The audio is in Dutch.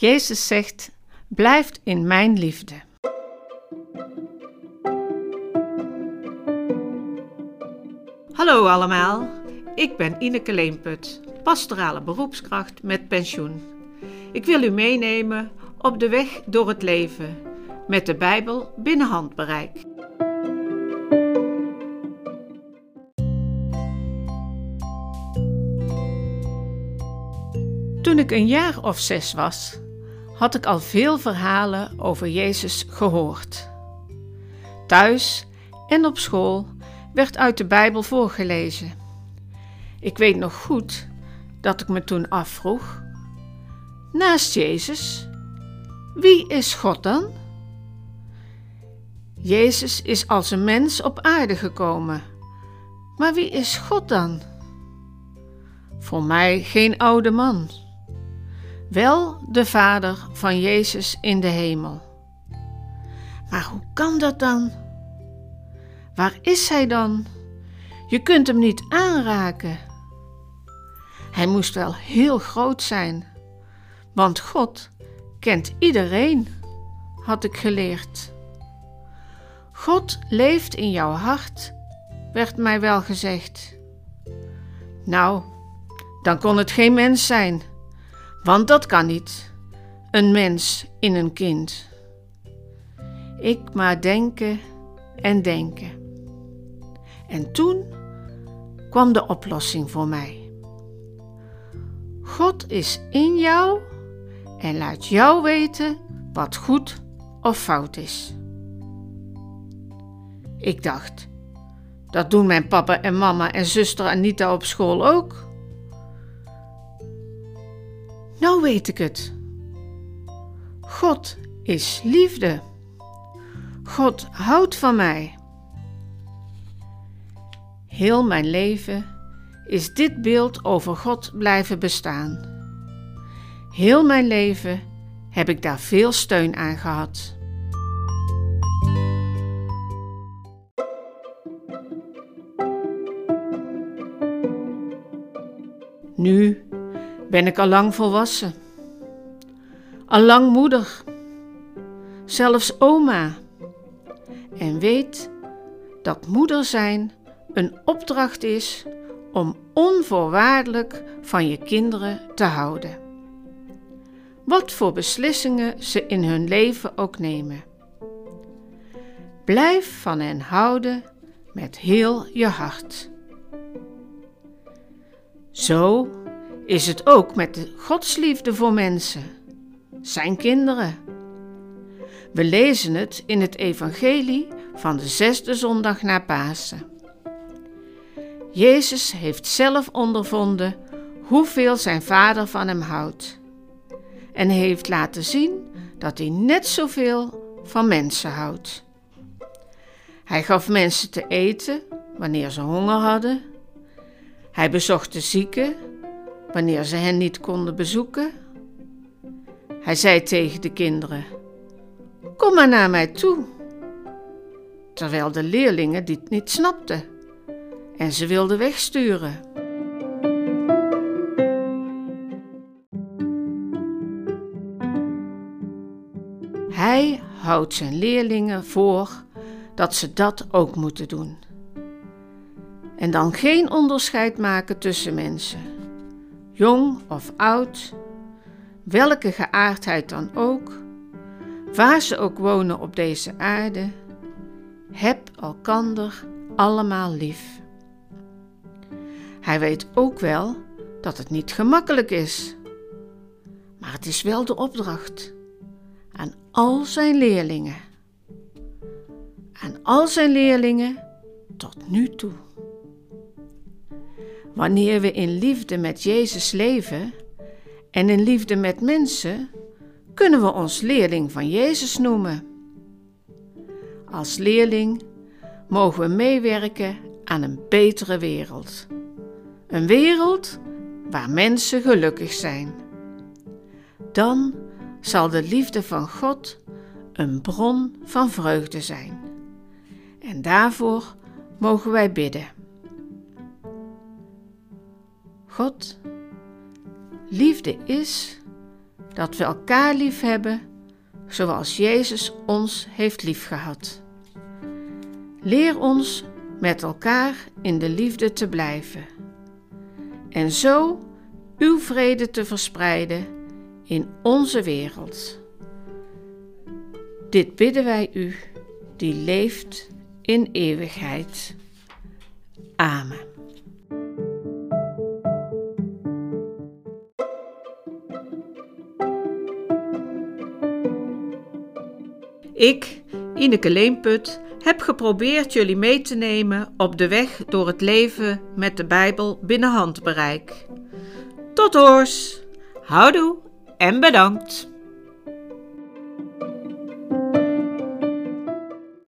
Jezus zegt: Blijf in mijn liefde. Hallo allemaal, ik ben Ineke Leenput, pastorale beroepskracht met pensioen. Ik wil u meenemen op de weg door het leven met de Bijbel binnen handbereik. Toen ik een jaar of zes was, had ik al veel verhalen over Jezus gehoord. Thuis en op school werd uit de Bijbel voorgelezen. Ik weet nog goed dat ik me toen afvroeg: naast Jezus, wie is God dan? Jezus is als een mens op aarde gekomen. Maar wie is God dan? Voor mij geen oude man. Wel de Vader van Jezus in de hemel. Maar hoe kan dat dan? Waar is hij dan? Je kunt hem niet aanraken. Hij moest wel heel groot zijn, want God kent iedereen, had ik geleerd. God leeft in jouw hart, werd mij wel gezegd. Nou, dan kon het geen mens zijn, want dat kan niet, een mens in een kind. Ik maar denken en denken. En toen kwam de oplossing voor mij. God is in jou en laat jou weten wat goed of fout is. Ik dacht, dat doen mijn papa en mama en zuster Anita op school ook. Nou weet ik het. God is liefde. God houdt van mij. Heel mijn leven is dit beeld over God blijven bestaan. Heel mijn leven heb ik daar veel steun aan gehad. Nu ben ik al lang volwassen, al lang moeder, zelfs oma, en weet dat moeder zijn een opdracht is om onvoorwaardelijk van je kinderen te houden. Wat voor beslissingen ze in hun leven ook nemen. Blijf van hen houden met heel je hart. Zo is het ook met de godsliefde voor mensen, zijn kinderen. We lezen het in het Evangelie van de zesde zondag na Pasen. Jezus heeft zelf ondervonden hoeveel zijn vader van hem houdt en heeft laten zien dat hij net zoveel van mensen houdt. Hij gaf mensen te eten wanneer ze honger hadden. Hij bezocht de zieken wanneer ze hen niet konden bezoeken. Hij zei tegen de kinderen: Kom maar naar mij toe. Terwijl de leerlingen dit niet snapten en ze wilden wegsturen. Hij houdt zijn leerlingen voor dat ze dat ook moeten doen. En dan geen onderscheid maken tussen mensen jong of oud, welke geaardheid dan ook, waar ze ook wonen op deze aarde, heb elkander allemaal lief. Hij weet ook wel dat het niet gemakkelijk is, maar het is wel de opdracht aan al zijn leerlingen. Aan al zijn leerlingen tot nu toe. Wanneer we in liefde met Jezus leven en in liefde met mensen, kunnen we ons leerling van Jezus noemen. Als leerling mogen we meewerken aan een betere wereld. Een wereld waar mensen gelukkig zijn. Dan zal de liefde van God een bron van vreugde zijn. En daarvoor mogen wij bidden. God, liefde is dat we elkaar lief hebben zoals Jezus ons heeft liefgehad. Leer ons met elkaar in de liefde te blijven en zo uw vrede te verspreiden in onze wereld. Dit bidden wij u, die leeft in eeuwigheid. Amen. Ik, Ineke Leemput, heb geprobeerd jullie mee te nemen op de weg door het leven met de Bijbel binnen handbereik. Tot hoors, houdoe en bedankt.